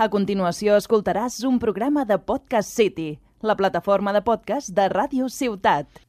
A continuació escoltaràs un programa de Podcast City, la plataforma de podcast de Ràdio Ciutat.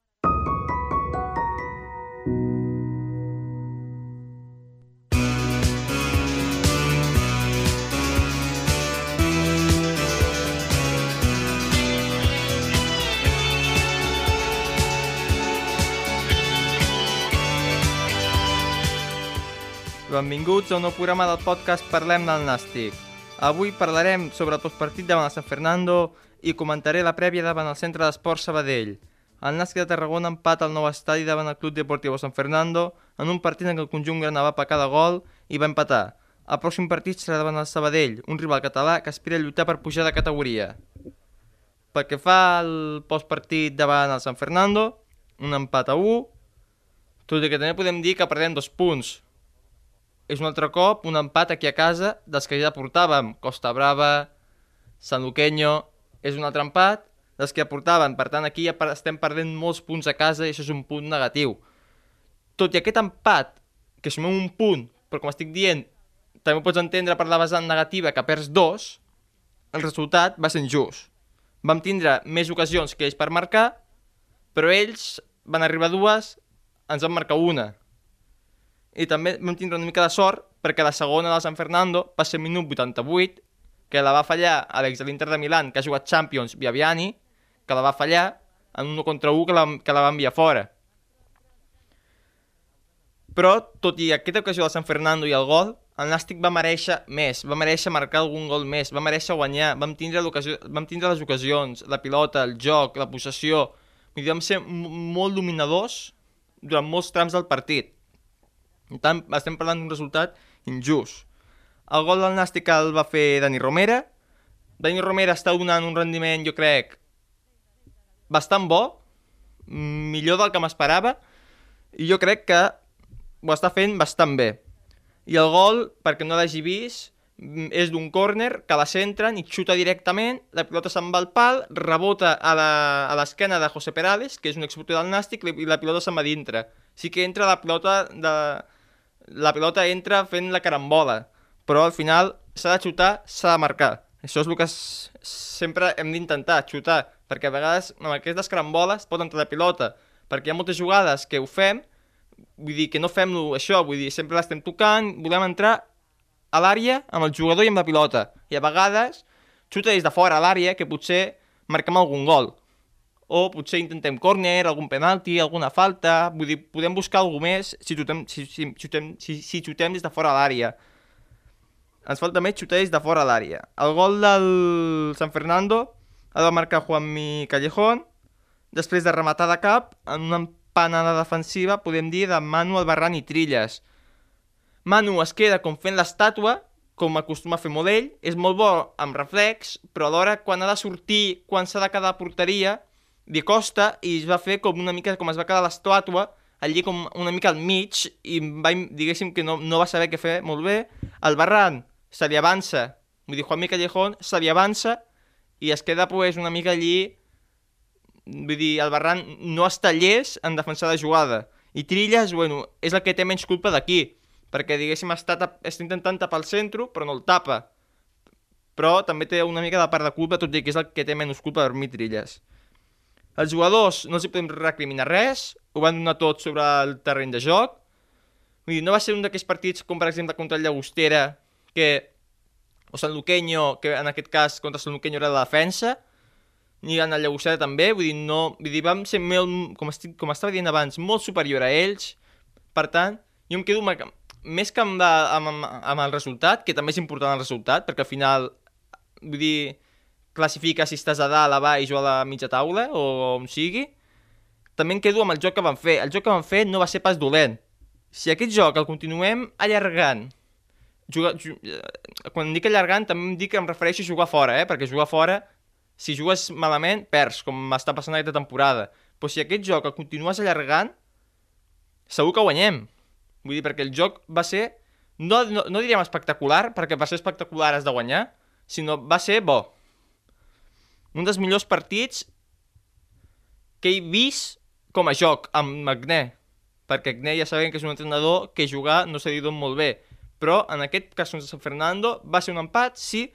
Benvinguts a un nou programa del podcast Parlem del Nàstic. Avui parlarem sobre el postpartit davant el San Fernando i comentaré la prèvia davant el Centre d'Esport Sabadell. El Nàstic de Tarragona empat al nou estadi davant el Club Deportivo San Fernando en un partit en què el conjunt grana va pecar de gol i va empatar. El pròxim partit serà davant el Sabadell, un rival català que aspira a lluitar per pujar de categoria. Pel que fa al postpartit davant el San Fernando, un empat a 1, tot i que també podem dir que perdem dos punts, és un altre cop un empat aquí a casa dels que ja portàvem. Costa Brava, San Luqueño, és un altre empat dels que portaven. Per tant, aquí ja estem perdent molts punts a casa i això és un punt negatiu. Tot i aquest empat, que sumem un punt, però com estic dient, també pots entendre per la vessant negativa que perds dos, el resultat va ser injust. Vam tindre més ocasions que ells per marcar, però ells van arribar dues, ens van marcar una i també vam tindre una mica de sort perquè la segona del San Fernando va ser minut 88, que la va fallar l'ex de l'Inter de Milan, que ha jugat Champions, Viaviani, que la va fallar en un 1 contra 1 que la, que la va enviar fora. Però, tot i aquesta ocasió del San Fernando i el gol, el Nàstic va mereixer més, va mereixer marcar algun gol més, va mereixer guanyar, vam tindre, vam tindre les ocasions, la pilota, el joc, la possessió... Vam ser molt dominadors durant molts trams del partit tant, estem parlant d'un resultat injust. El gol del Nàstic el va fer Dani Romera. Dani Romera està donant un rendiment, jo crec, bastant bo, millor del que m'esperava, i jo crec que ho està fent bastant bé. I el gol, perquè no l'hagi vist, és d'un córner que la centren i xuta directament, la pilota se'n va al pal, rebota a l'esquena de José Perales, que és un exporter del Nàstic, i la pilota se'n va dintre. Sí que entra la pilota de, la pilota entra fent la carambola, però al final s'ha de xutar, s'ha de marcar. Això és el que sempre hem d'intentar, xutar, perquè a vegades amb aquestes caramboles pot entrar la pilota, perquè hi ha moltes jugades que ho fem, vull dir que no fem això, vull dir, sempre l'estem tocant, volem entrar a l'àrea amb el jugador i amb la pilota, i a vegades xuta des de fora a l'àrea que potser marquem algun gol, o potser intentem córner, algun penalti, alguna falta, vull dir, podem buscar alguna més si xutem, si, si, xutem, si, si xutem des de fora l'àrea. Ens falta més xutar des de fora l'àrea. El gol del San Fernando ha de marcar Juanmi Callejón, després de rematar de cap, en una empanada defensiva, podem dir, de Manu Albarran i Trilles. Manu es queda com fent l'estàtua, com acostuma a fer molt ell, és molt bo amb reflex, però alhora quan ha de sortir, quan s'ha de quedar a porteria, li costa i es va fer com una mica com es va quedar l'estàtua allí com una mica al mig i va, diguéssim que no, no va saber què fer molt bé. El Barran se li avança, vull dir, Juanmi Callejón se li avança i es queda pues, una mica allí, vull dir, el Barran no està llest en defensar la jugada. I Trilles, bueno, és el que té menys culpa d'aquí, perquè diguéssim està, està intentant tapar el centre, però no el tapa. Però també té una mica de part de culpa, tot i que és el que té menys culpa per mi Trilles. Els jugadors no els hi podem recriminar res, ho van donar tot sobre el terreny de joc. Vull dir, no va ser un d'aquests partits com per exemple contra el Llagostera, que, o Sant Luqueño, que en aquest cas contra Sant Luqueño era la defensa, ni en el Llagostera també, vull dir, no, vull dir, vam ser molt, com, estic, com estava dient abans, molt superior a ells, per tant, jo em quedo més que amb, de, amb, amb el resultat, que també és important el resultat, perquè al final, vull dir, classifica si estàs a dalt, a baix o a la mitja taula, o on sigui, també em quedo amb el joc que van fer. El joc que van fer no va ser pas dolent. Si aquest joc el continuem allargant, jugar, eh, quan dic allargant també em dic que em refereixo a jugar fora, eh? perquè jugar fora, si jugues malament, perds, com m'està passant aquesta temporada. Però si aquest joc el continues allargant, segur que guanyem. Vull dir, perquè el joc va ser, no, no, no diríem espectacular, perquè per ser espectacular has de guanyar, sinó va ser bo un dels millors partits que he vist com a joc amb Magné, perquè Agné ja sabem que és un entrenador que jugar no s'ha dit molt bé, però en aquest cas de San Fernando va ser un empat, sí,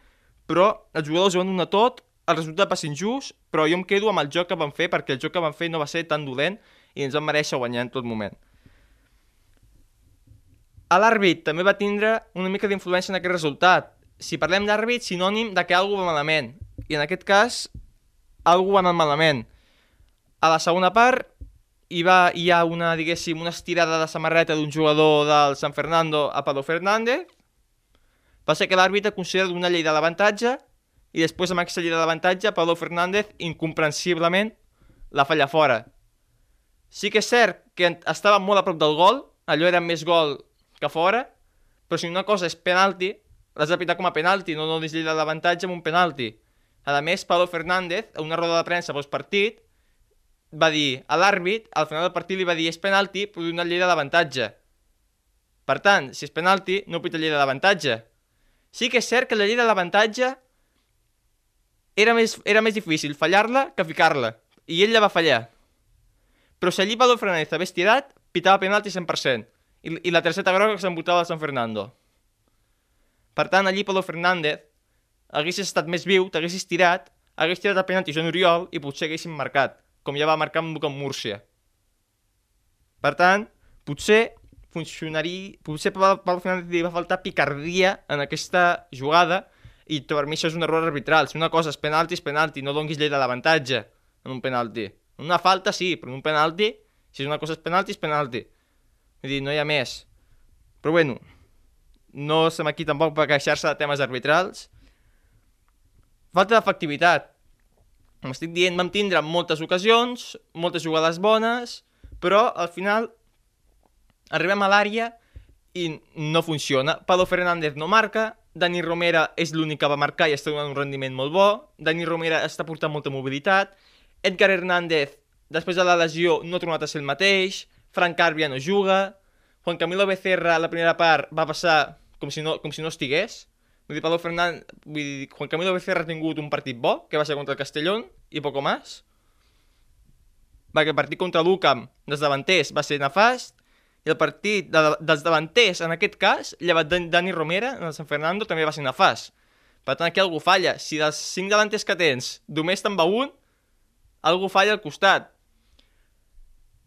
però els jugadors van donar tot, el resultat va ser injust, però jo em quedo amb el joc que van fer perquè el joc que van fer no va ser tan dolent i ens van mereixer guanyar en tot moment. L'àrbit també va tindre una mica d'influència en aquest resultat. Si parlem d'àrbit, sinònim de que alguna va malament. I en aquest cas, alguna va anar malament. A la segona part, hi, va, hi ha una, diguéssim, una estirada de samarreta d'un jugador del San Fernando a Pablo Fernández. Ser que l'àrbitre considera una llei de l'avantatge i després amb aquesta llei de l'avantatge Pablo Fernández incomprensiblement la falla fora. Sí que és cert que estava molt a prop del gol, allò era més gol que fora, però si una cosa és penalti, l'has de pitar com a penalti, no donis llei de l'avantatge amb un penalti. A més, Pablo Fernández, a una roda de premsa post partit, va dir a l'àrbit, al final del partit li va dir és penalti, però una llei de l'avantatge. Per tant, si és penalti, no pita llei de l'avantatge. Sí que és cert que la llei de l'avantatge era més, era més difícil fallar-la que ficar-la, i ell la va fallar. Però si allí Pablo Fernández hagués tirat, pitava penalti 100%, i, i la tercera groga que s'embutava a San Fernando. Per tant, allí Pablo Fernández haguessis estat més viu, t'haguessis tirat, hagués tirat el penalti Joan Oriol i potser haguéssim marcat com ja va marcar amb, amb Múrcia. Per tant, potser funcionaria... Potser pel final li va faltar picardia en aquesta jugada i per mi això és un error arbitral. Si una cosa és penalti, és penalti. No donguis llei de l'avantatge en un penalti. Una falta sí, però en un penalti, si una cosa és penalti, és penalti. Vull dir, no hi ha més. Però bueno, no som aquí tampoc per queixar-se de temes arbitrals. Falta d'efectivitat. Com estic dient, vam tindre moltes ocasions, moltes jugades bones, però al final arribem a l'àrea i no funciona. Pablo Fernández no marca, Dani Romera és l'únic que va marcar i està donant un rendiment molt bo, Dani Romera està portant molta mobilitat, Edgar Hernández, després de la lesió, no ha tornat a ser el mateix, Frank Carbia no juga, Juan Camilo Becerra, la primera part, va passar com si no, com si no estigués, Vull dir, Pablo Fernández, vull dir, Juan Camilo Becerra ha tingut un partit bo, que va ser contra el Castellón, i poco más. que el partit contra l'UCAM dels davanters va ser nefast, i el partit de, dels davanters, en aquest cas, llevat Dani Romera, en el San Fernando, també va ser nefast. Per tant, aquí algú falla. Si dels cinc davanters que tens, només te'n va un, algú falla al costat.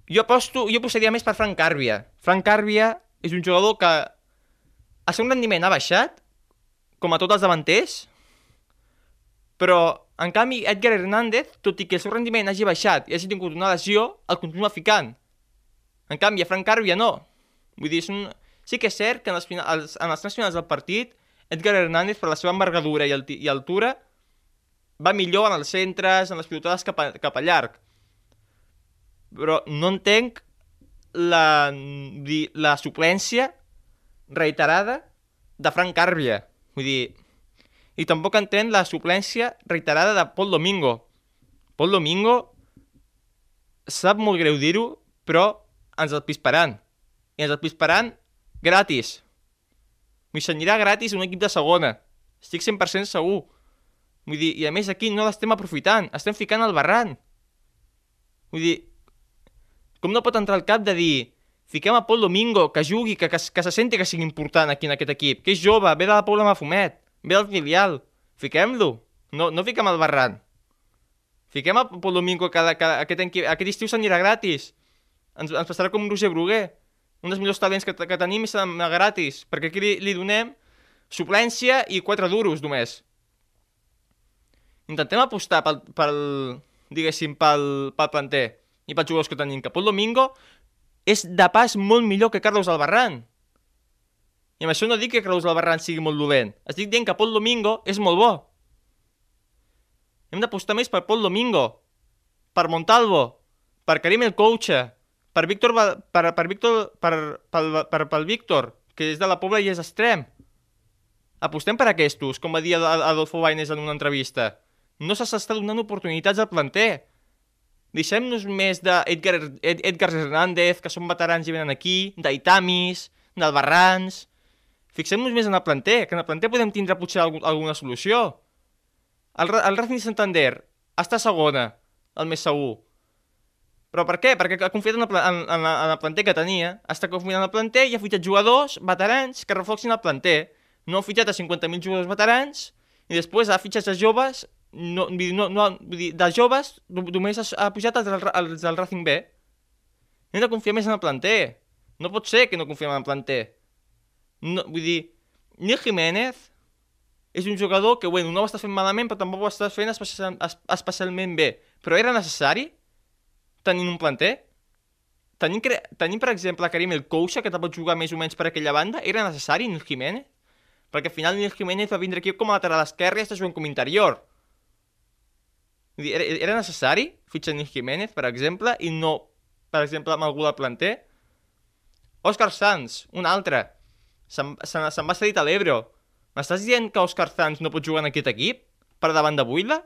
Jo aposto, jo posaria més per Frank Carbia. Frank Carbia és un jugador que el seu rendiment ha baixat, com a tots els davanters, però, en canvi, Edgar Hernández, tot i que el seu rendiment hagi baixat i hagi tingut una lesió, el continua ficant. En canvi, a Frank Carbia no. Vull dir, és un... sí que és cert que en els, finals, en els finals del partit, Edgar Hernández, per la seva envergadura i, alti, i altura, va millor en els centres, en les pilotades cap a, cap a llarg. Però no entenc la, la suplència reiterada de Frank Carbia. Vull dir... I tampoc entén la suplència reiterada de Pol Domingo. Pol Domingo sap molt greu dir-ho, però ens el pisparan. I ens el pisparan gratis. Vull s'anirà gratis un equip de segona. Estic 100% segur. Vull dir, i a més aquí no l'estem aprofitant, estem ficant al barran. Vull dir, com no pot entrar al cap de dir Fiquem a Pol Domingo, que jugui, que, que, que se senti que sigui important aquí en aquest equip, que és jove, ve de la Pobla Mafumet, ve del filial. Fiquem-lo. No, no fiquem el Barran. Fiquem a Pol Domingo, que, que aquest, aquest estiu s'anirà gratis. Ens, ens passarà com Roger Bruguer. Un dels millors talents que, que tenim i serà gratis, perquè aquí li, li donem suplència i quatre duros només. Intentem apostar pel, pel diguéssim, pel, pel planter i pels jugadors que tenim, que Pol Domingo és de pas molt millor que Carlos Albarrán. I amb això no dic que Carlos Albarrán sigui molt dolent. Estic dient que Pol Domingo és molt bo. Hem d'apostar més per Pol Domingo, per Montalvo, per Karim el Couche, per Víctor, per, per Víctor, per, per, per, per Víctor, que és de la Pobla i és extrem. Apostem per aquests, com va dir Adolfo Baines en una entrevista. No s'està donant oportunitats al planter. Deixem-nos més d'Edgar Ed, Edgar Hernández, que són veterans i venen aquí, d'Aitamis, del Barrans... Fixem-nos més en el planter, que en el planter podem tindre potser algun, alguna solució. El, el Racing Santander està segona, el més segur. Però per què? Perquè ha confiat en el, en, en, en el planter que tenia, està confiant en el planter i ha fitxat jugadors veterans que reforcin el planter. No ha fitxat a 50.000 jugadors veterans i després ha fitxat els joves, no, vull dir, no, no, vull dir, de joves no- només ha, pujat els del, els del Racing B. Hem de confiar més en el planter. No pot ser que no confiem en el planter. No, vull dir, Nil Jiménez és un jugador que, bueno, no ho està fent malament, però tampoc ho està fent especial, es- especialment bé. Però era necessari tenint un planter? Tenim, tenim per exemple, Karim El Coucha, que te pot jugar més o menys per aquella banda. Era necessari Nil Jiménez? Perquè al final Nil Jiménez va vindre aquí com a lateral esquerre i està jugant com interior. Dir, era, era necessari fitxar Nil Jiménez, per exemple, i no, per exemple, amb algú del planter? Òscar Sanz, un altre. Se'n se, se'n va cedit a l'Ebro. M'estàs dient que Òscar Sanz no pot jugar en aquest equip? Per davant de Buila?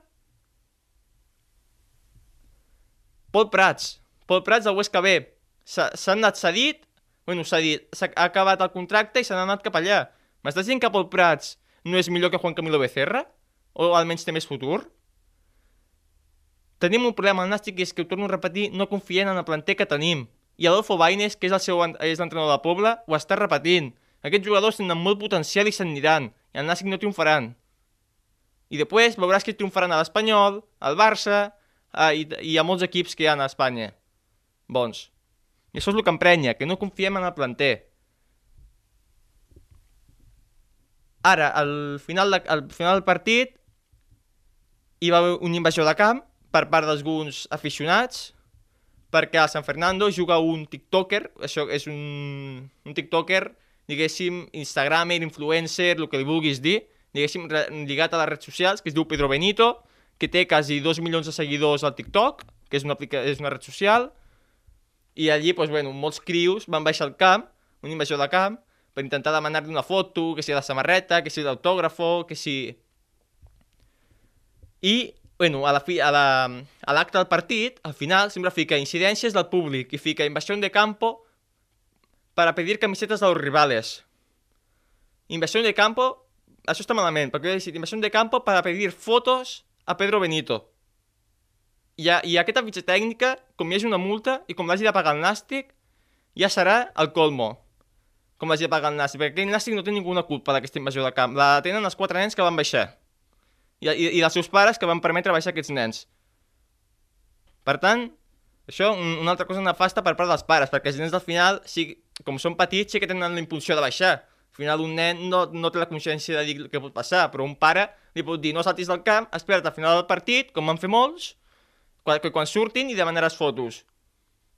Pol Prats. Pol Prats del Huesca B. S'ha anat cedit, bueno, s'ha dit, s'ha ha acabat el contracte i se n'ha anat cap allà. M'estàs dient que Pol Prats no és millor que Juan Camilo Becerra? O almenys té més futur? Tenim un problema al Nàstic i és que, ho torno a repetir, no confiem en el planter que tenim. I Adolfo Baines, que és el seu és l'entrenador de Poble, ho està repetint. Aquests jugadors tenen molt potencial i s'aniran, i el Nàstic no triomfaran. I després veuràs que triomfaran a l'Espanyol, al Barça a, i, i a molts equips que hi ha a Espanya. Bons. I això és el que emprenya, que no confiem en el planter. Ara, al final, de, al final del partit, hi va haver una invasió de camp per part d'alguns aficionats, perquè a San Fernando juga un tiktoker, això és un, un tiktoker, diguéssim, instagramer, influencer, el que li vulguis dir, diguéssim, lligat a les redes socials, que es diu Pedro Benito, que té quasi 2 milions de seguidors al TikTok, que és una, és una red social, i allí, doncs, bueno, molts crios van baixar al camp, una invasió de camp, per intentar demanar-li una foto, que si de samarreta, que si d'autògrafo, que si... I, bueno, a la fi, a la, a l'acte del partit, al final, sempre fica incidències del públic i fica invasió de campo para pedir camisetas de los rivales. Inversión de campo, això està malament, perquè he dit inversión de campo para pedir fotos a Pedro Benito. I, a, i aquesta fitxa tècnica, com hi hagi una multa i com l'hagi de pagar el Nàstic, ja serà el colmo. Com l'hagi de pagar el Nàstic, perquè aquell Nàstic no té ninguna culpa d'aquesta invasió de camp. La tenen els quatre nens que van baixar. I, i, i els seus pares que van permetre baixar aquests nens. Per tant, això, un, una altra cosa nefasta per part dels pares, perquè els nens al final, sí, com són petits, sí que tenen la impulsió de baixar. Al final un nen no, no té la consciència de dir què pot passar, però un pare li pot dir no saltis del camp, espera't al final del partit, com van fer molts, quan, que quan surtin i demanaràs fotos.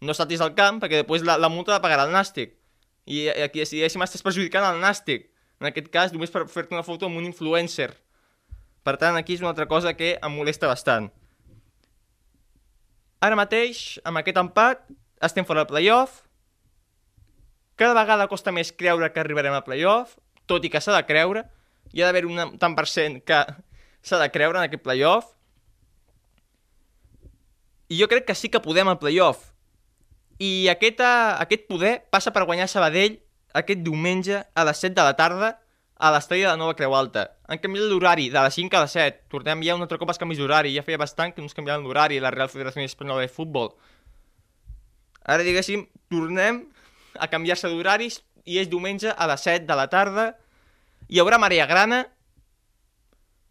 No saltis del camp, perquè després la, la multa la pagarà el nàstic. I aquí, si diguéssim, estàs perjudicant el nàstic. En aquest cas, només per fer-te una foto amb un influencer. Per tant, aquí és una altra cosa que em molesta bastant. Ara mateix, amb aquest empat, estem fora del playoff. Cada vegada costa més creure que arribarem al playoff, tot i que s'ha de creure. Hi ha d'haver un tant per cent que s'ha de creure en aquest playoff. I jo crec que sí que podem al playoff. I aquest, aquest poder passa per guanyar Sabadell aquest diumenge a les 7 de la tarda a l'estadi de Nova Creu Alta. Han canviat l'horari de les 5 a les 7. Tornem ja un altre cop als canvis d'horari. Ja feia bastant que no es canviaven l'horari la Real Federació Espanyola de Futbol. Ara, diguéssim, tornem a canviar-se d'horaris i és diumenge a les 7 de la tarda. Hi haurà marea grana.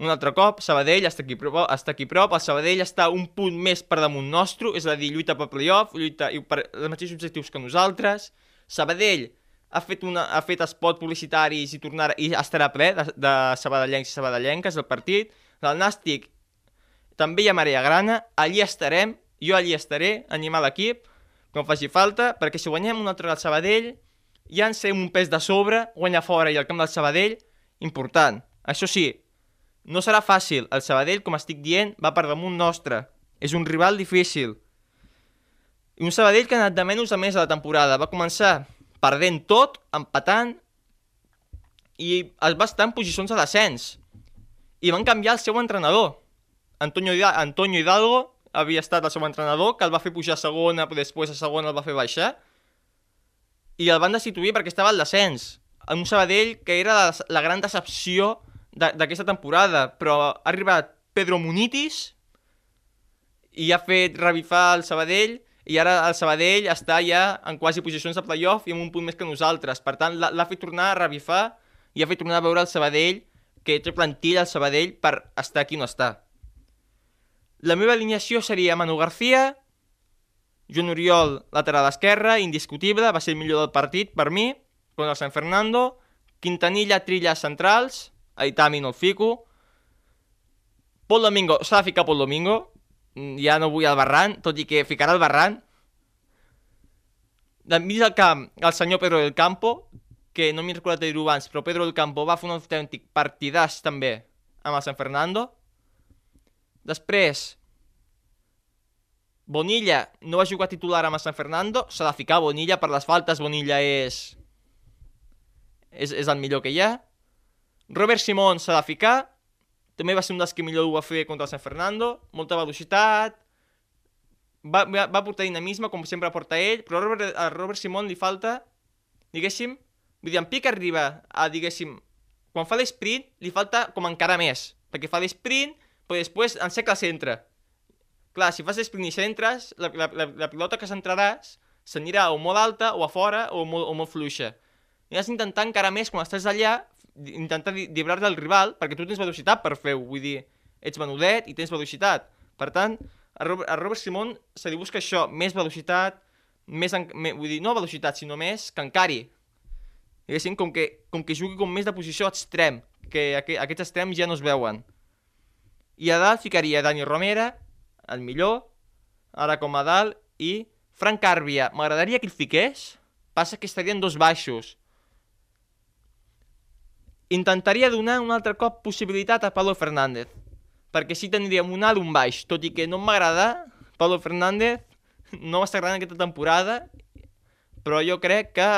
Un altre cop, Sabadell està aquí, prop, està aquí prop. El Sabadell està un punt més per damunt nostre, és a dir, lluita per playoff, lluita per els mateixos objectius que nosaltres. Sabadell ha fet, una, ha fet spot publicitaris i, tornar, i estarà ple de, de sabadellencs i sabadellenques el partit. Del Nàstic també hi ha marea grana, allí estarem, jo allí estaré, animar l'equip, com faci falta, perquè si guanyem un altre al Sabadell, ja ens fem un pes de sobre, guanyar fora i al camp del Sabadell, important. Això sí, no serà fàcil, el Sabadell, com estic dient, va per damunt nostre. És un rival difícil. I un Sabadell que ha anat de menys a més a la temporada. Va començar perdent tot, empatant, i es va estar en posicions de descens. I van canviar el seu entrenador. Antonio, Antonio Hidalgo havia estat el seu entrenador, que el va fer pujar a segona, però després a segona el va fer baixar, i el van destituir perquè estava al descens. En un Sabadell que era la, la gran decepció d'aquesta temporada, però ha arribat Pedro Munitis i ha fet revifar el Sabadell i ara el Sabadell està ja en quasi posicions de playoff i amb un punt més que nosaltres. Per tant, l'ha fet tornar a revifar i ha fet tornar a veure el Sabadell que té plantilla al Sabadell per estar aquí no està. La meva alineació seria Manu García, Joan Oriol, lateral esquerra, indiscutible, va ser el millor del partit per mi, contra el San Fernando, Quintanilla, Trilla centrals, Aitami no el fico, Pol Domingo, s'ha de ficar Pol Domingo, ja no vull el Barran, tot i que ficarà el Barran. De mig del camp, el senyor Pedro del Campo, que no m'he recordat de dir-ho abans, però Pedro del Campo va fer un autèntic partidàs també amb el San Fernando. Després, Bonilla no va jugar titular amb el San Fernando, s'ha de ficar Bonilla per les faltes, Bonilla és... és, és el millor que hi ha. Robert Simón s'ha de ficar, també va ser un dels que millor ho va fer contra el San Fernando, molta velocitat, va, va, va portar dinamisme, com sempre porta ell, però a Robert, a Robert Simón li falta, diguéssim, vull dir, en pic arriba a, diguéssim, quan fa l'esprint, li falta com encara més, perquè fa l'esprint, però després enceca el centre. Clar, si fas l'esprint i centres, la, la, la, la pilota que centraràs s'anirà o molt alta o a fora o molt, o molt fluixa. I has d'intentar encara més, quan estàs allà, intentar llibrar del rival, perquè tu tens velocitat per fer-ho, vull dir, ets menudet i tens velocitat. Per tant, a Robert, a Robert Simon se li busca això, més velocitat, més, en, me, vull dir, no velocitat, sinó més que encari. Diguéssim, com que, com que jugui com més de posició extrem, que aqu aquests extrems ja no es veuen. I a dalt ficaria Dani Romera, el millor, ara com a dalt, i Frank Carbia. M'agradaria que el fiqués, passa que estarien dos baixos, Intentaria donar un altre cop possibilitat a Pablo Fernández, perquè sí tindríem un alt un baix, tot i que no m'agrada, Pablo Fernández no m'està agradant aquesta temporada, però jo crec que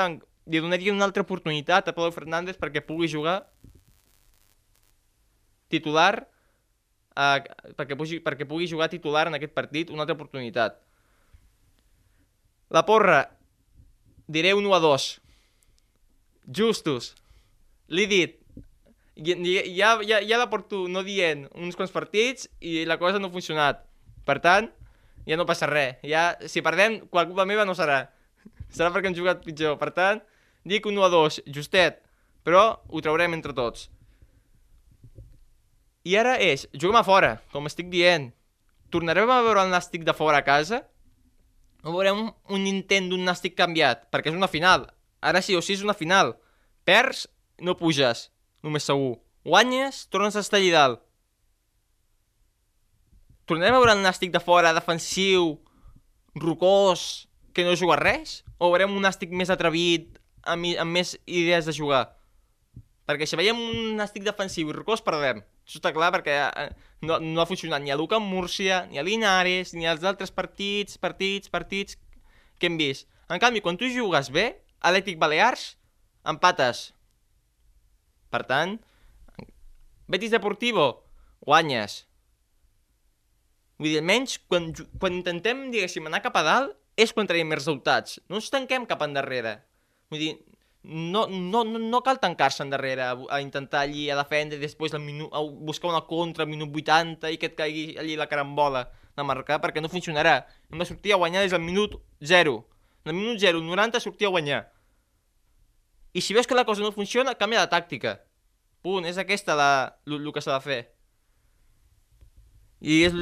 li donaria una altra oportunitat a Pablo Fernández perquè pugui jugar titular uh, perquè, pugui, perquè pugui jugar titular en aquest partit una altra oportunitat. La porra, diré 1 a 2. Justos, l'he dit, ja, ja, ja la porto no dient uns quants partits i la cosa no ha funcionat. Per tant, ja no passa res. Ja, si perdem, qual culpa meva no serà. Serà perquè hem jugat pitjor. Per tant, dic un 1 a 2, justet, però ho traurem entre tots. I ara és, juguem a fora, com estic dient. Tornarem a veure el nàstic de fora a casa? O veurem un, un intent d'un nàstic canviat? Perquè és una final. Ara sí o sí és una final. Perds no puges, només segur. Guanyes, tornes a estar allà dalt. Tornarem a veure el nàstic de fora, defensiu, rocós, que no juga res? O veurem un nàstic més atrevit, amb, amb més idees de jugar? Perquè si veiem un nàstic defensiu i rocós, perdem. Això està clar perquè eh, no, no ha funcionat ni a Luca Múrcia, ni a Linares, ni als altres partits, partits, partits que hem vist. En canvi, quan tu jugues bé, Atlètic Balears, empates per tant, Betis Deportivo, guanyes. Vull dir, almenys, quan, quan intentem, diguéssim, anar cap a dalt, és quan traiem més resultats. No ens tanquem cap endarrere. Vull dir, no, no, no, no cal tancar-se endarrere a, a intentar allí a defendre i després al minut, a buscar una contra al minut 80 i que et caigui allí la carambola de marcar, perquè no funcionarà. Hem de sortir a guanyar des del minut 0. Del minut 0, 90, sortir a guanyar. I si veus que la cosa no funciona, canvia de tàctica. Punt, és aquesta el que s'ha de fer. I és,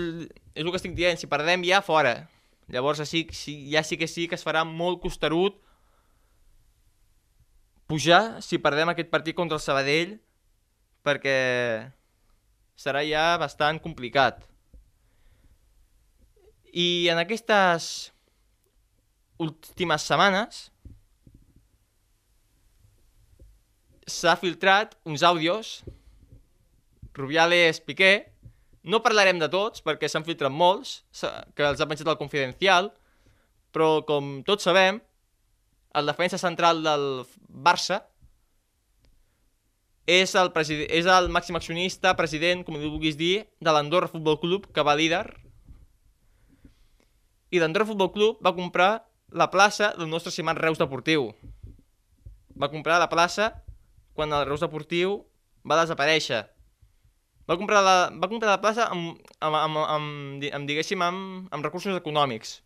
és el que estic dient, si perdem ja, fora. Llavors sí, sí, ja sí que sí que es farà molt costerut pujar si perdem aquest partit contra el Sabadell perquè serà ja bastant complicat. I en aquestes últimes setmanes s'ha filtrat uns àudios, Rubiales, Piqué, no parlarem de tots, perquè s'han filtrat molts, que els ha penjat al Confidencial, però com tots sabem, el defensa central del Barça és el, és el màxim accionista, president, com ho vulguis dir, de l'Andorra Futbol Club, que va líder. I l'Andorra Futbol Club va comprar la plaça del nostre estimat Reus Deportiu. Va comprar la plaça quan el Reus Deportiu va desaparèixer. Va comprar la, va comprar la plaça amb, amb, amb, amb, amb diguéssim, amb, amb recursos econòmics.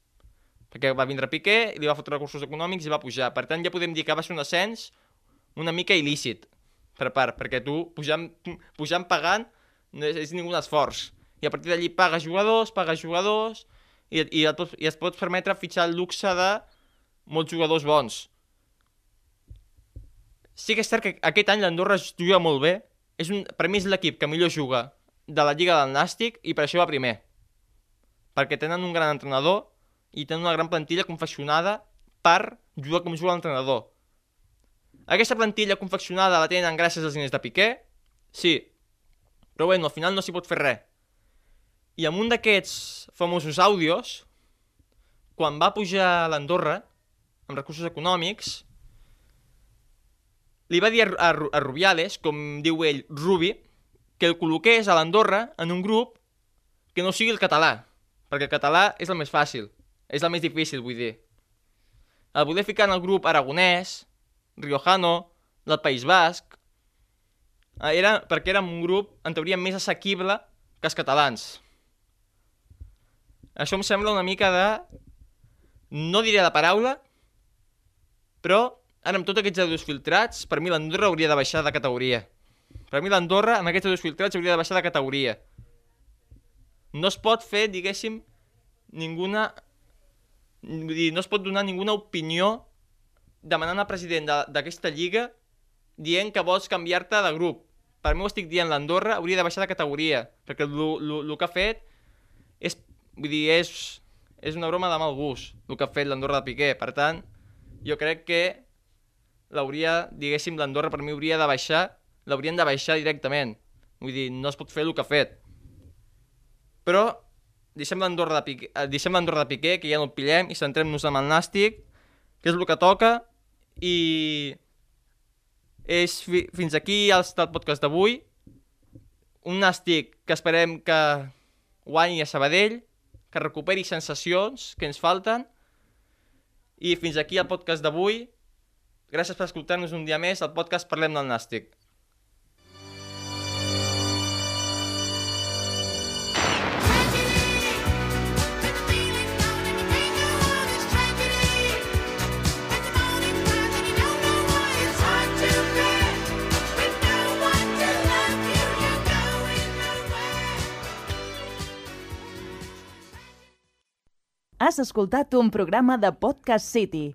Perquè va vindre Piqué i li va fotre recursos econòmics i va pujar. Per tant, ja podem dir que va ser un ascens una mica il·lícit. per part, perquè tu pujant, pujant pagant no és, és ningú esforç. I a partir d'allí pagues jugadors, pagues jugadors, i, i, et i es pots permetre fitxar el luxe de molts jugadors bons. Sí que és cert que aquest any l'Andorra juga molt bé. És un, per mi és l'equip que millor juga de la Lliga del Nàstic i per això va primer. Perquè tenen un gran entrenador i tenen una gran plantilla confeccionada per jugar com juga l'entrenador. Aquesta plantilla confeccionada la tenen gràcies als diners de Piqué? Sí. Però bueno, al final no s'hi pot fer res. I amb un d'aquests famosos àudios, quan va pujar l'Andorra, amb recursos econòmics, li va dir a, a, a Rubiales, com diu ell, Rubi, que el col·loqués a l'Andorra en un grup que no sigui el català, perquè el català és el més fàcil, és el més difícil, vull dir. El voler ficar en el grup aragonès, riojano, del País Basc, eh, era perquè era un grup, en teoria, més assequible que els catalans. Això em sembla una mica de... No diré la paraula, però Ara, amb tots aquests audios filtrats, per mi l'Andorra hauria de baixar de categoria. Per mi l'Andorra, amb aquests audios filtrats, hauria de baixar de categoria. No es pot fer, diguéssim, ninguna... Vull dir, no es pot donar ninguna opinió demanant al president d'aquesta lliga dient que vols canviar-te de grup. Per mi ho estic dient, l'Andorra hauria de baixar de categoria, perquè el que ha fet és, vull dir, és, és una broma de mal gust, el que ha fet l'Andorra de Piqué. Per tant, jo crec que l'hauria, diguéssim, l'Andorra per mi hauria de baixar, l'haurien de baixar directament. Vull dir, no es pot fer el que ha fet. Però deixem l'Andorra de, Piqué, eh, deixem de Piqué, que ja no el pillem, i centrem-nos en el Nàstic, que és el que toca, i és fi, fins aquí el, el podcast d'avui. Un Nàstic que esperem que guanyi a Sabadell, que recuperi sensacions que ens falten, i fins aquí el podcast d'avui. Gràcies per escoltar-nos un dia més al podcast Parlem del Nàstic. Has escoltat un programa de Podcast City